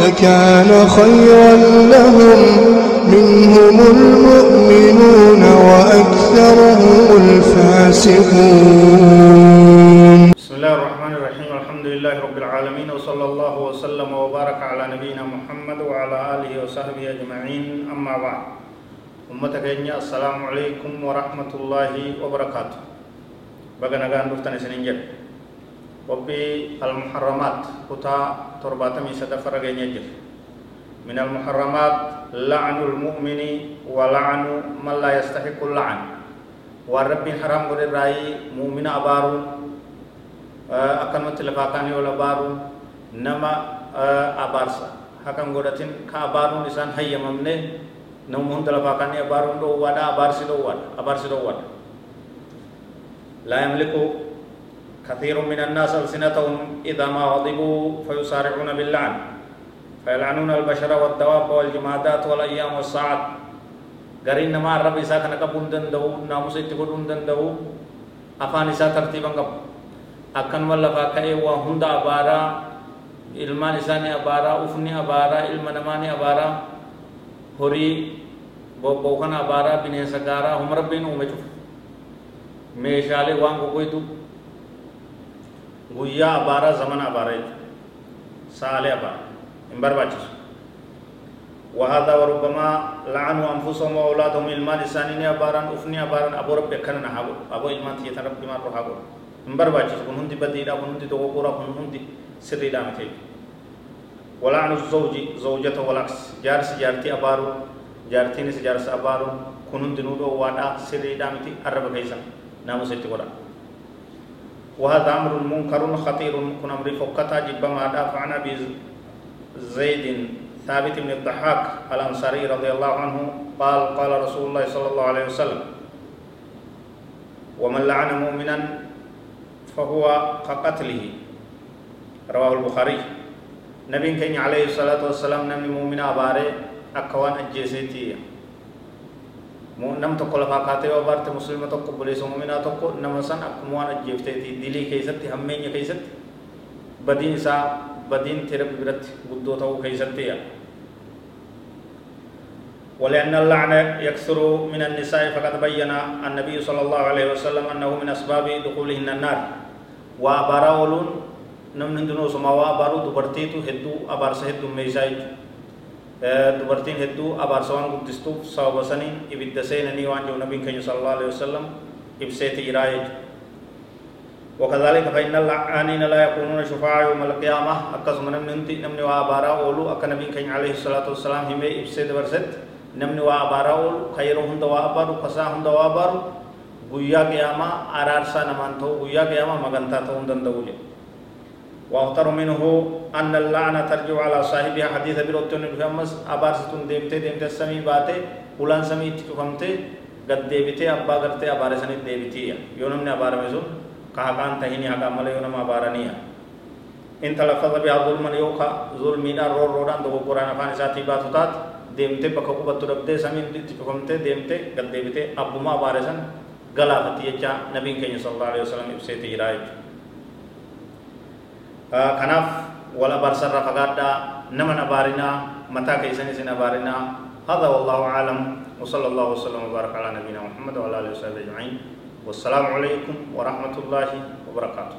لكان خيرا لهم منهم المؤمنون وأكثرهم الفاسقون. بسم الله الرحمن الرحيم. الحمد لله رب العالمين وصلى الله وسلم وبارك على نبينا محمد وعلى آله وصحبه أجمعين. أما بعد أمة كينيا السلام عليكم ورحمة الله وبركاته. بقى نغان دفتن سنين جد. وبي المحرمات كتا ترباتمي سدفر جد من المحرمات لعن المؤمن ولعن من لا يستحق اللعن والرب حرام قد الرأي مؤمن أبارو akkanumatti lafaa kaanii ol abaaruun nama abaarsa hakan godhatin ka abaaruun isaan hayyamamne nama hunda lafaa kaanii abaaruun dhoowwaadha abaarsi dhoowwaadha abaarsi dhoowwaadha لا يملك كثير من الناس ألسنتهم إذا ما غضبوا فيسارعون باللعن فيلعنون البشر والدواب والجمادات والأيام والساعات قرين ما الرب إساء كان قبون دندو ناموس اتقودون دندو أفان إساء ترتيبا قبون akkanuma lafaa ka'ee waa hunda abaaraa ilmaan isaanii abaaraa ufni abaaraa ilma namaanii abaaraa horii bobbookan abaaraa bineensa gaaraa huma rabbiin uume cufu meeshaalee waan gogoytu guyyaa abaaraa zamana abaaraa jechuudha saalee abaaraa hin barbaachisu وهذا وربما لعنوا انفسهم واولادهم المان لسانين اباران افني اباران ابو رب كان نحابو ابو المان تيتا رب ما روحابو hin barbaachisu kun hundi badiidha kun hundi dogoggora kun hundi sirriidha miti walaanu zawji zawjata walaks jaarsi jaartii abaaru jaartiinis jaarsa abaaru kun hundi nuu dhoowwaadha sirriidha miti arraba keessa naamusa itti godha وهذا أمر منكر خطير. كن أمر فكتا جب ما دافع عن أبي زيد ثابت بن الضحاك الأنصاري رضي الله عنه. قال قال رسول الله صلى الله عليه وسلم ومن لعن مؤمنا فهو كقتله. رواه البخاري. نبي كان عليه الصلاة والسلام نمني مؤمن أباري أكوان أجيسيتي مو نم تقول فاكاتي وبارت مسلمة تقول بليس مؤمنة تقول نمسان أكموان أجيفتي دلي كيستي همين كيستي بدين سا بدين ترب برت بدو تو كيستي ولأن اللعن يكثر من النساء فقد بين النبي صلى الله عليه وسلم أنه من أسباب دخولهن النار hundinuu osuma waa abaaruu dubartiitu hedduu abaarsa heddummeeysaa jechuudha. Dubartiin hedduu abaarsa waan guddistuuf sababa saniin ibidda seenanii waan jiru nabiin keenya sallallahu alaihi wasallam ibseeti jiraa jechuudha وكذلك فإن اللعانين لا يكونون شفعاء يوم القيامة أكثر من نمتي نمني وأبارا أولو أكا نبي كان عليه الصلاة والسلام هم إبسيد برست نمني وأبارا أولو خيرهم دوا أبارو قصاهم دوا أبارو guyyaa qiyaamaa araarsaa namaan ta'u guyyaa qiyaamaa magantaa ta'uu واختر منه أن اللعنة ترجع على صاحبها. حديث بروتون بفهمس أبارستون ديمتي ديمتي سمي باتي ولان سمي تفهمتي قد ديبتي أبا قرتي أبار سني ديبتي. يونم أبار مزون كهكان تهيني هكا ملا يونم أبارنيا إن تلفظ بها ظلما يوكا ظلمي دار رور روران دو قرآن فاني ساتي باتوتات. ديمتي بكا قبط ربدي سمي تفهمتي ديمتي قد ديبتي أبما أبارسن galaafatti jecha nabiin keenya sallallahu alaihi wasallam ibseeti jira jechuudha kanaaf wal abaarsarraa fagaadhaa nama abaarinaa mataa keessanis hin abaarinaa هذا والله أعلم وصلى الله وسلم وبارك على نبينا محمد وعلى آله وصحبه أجمعين والسلام عليكم ورحمة الله وبركاته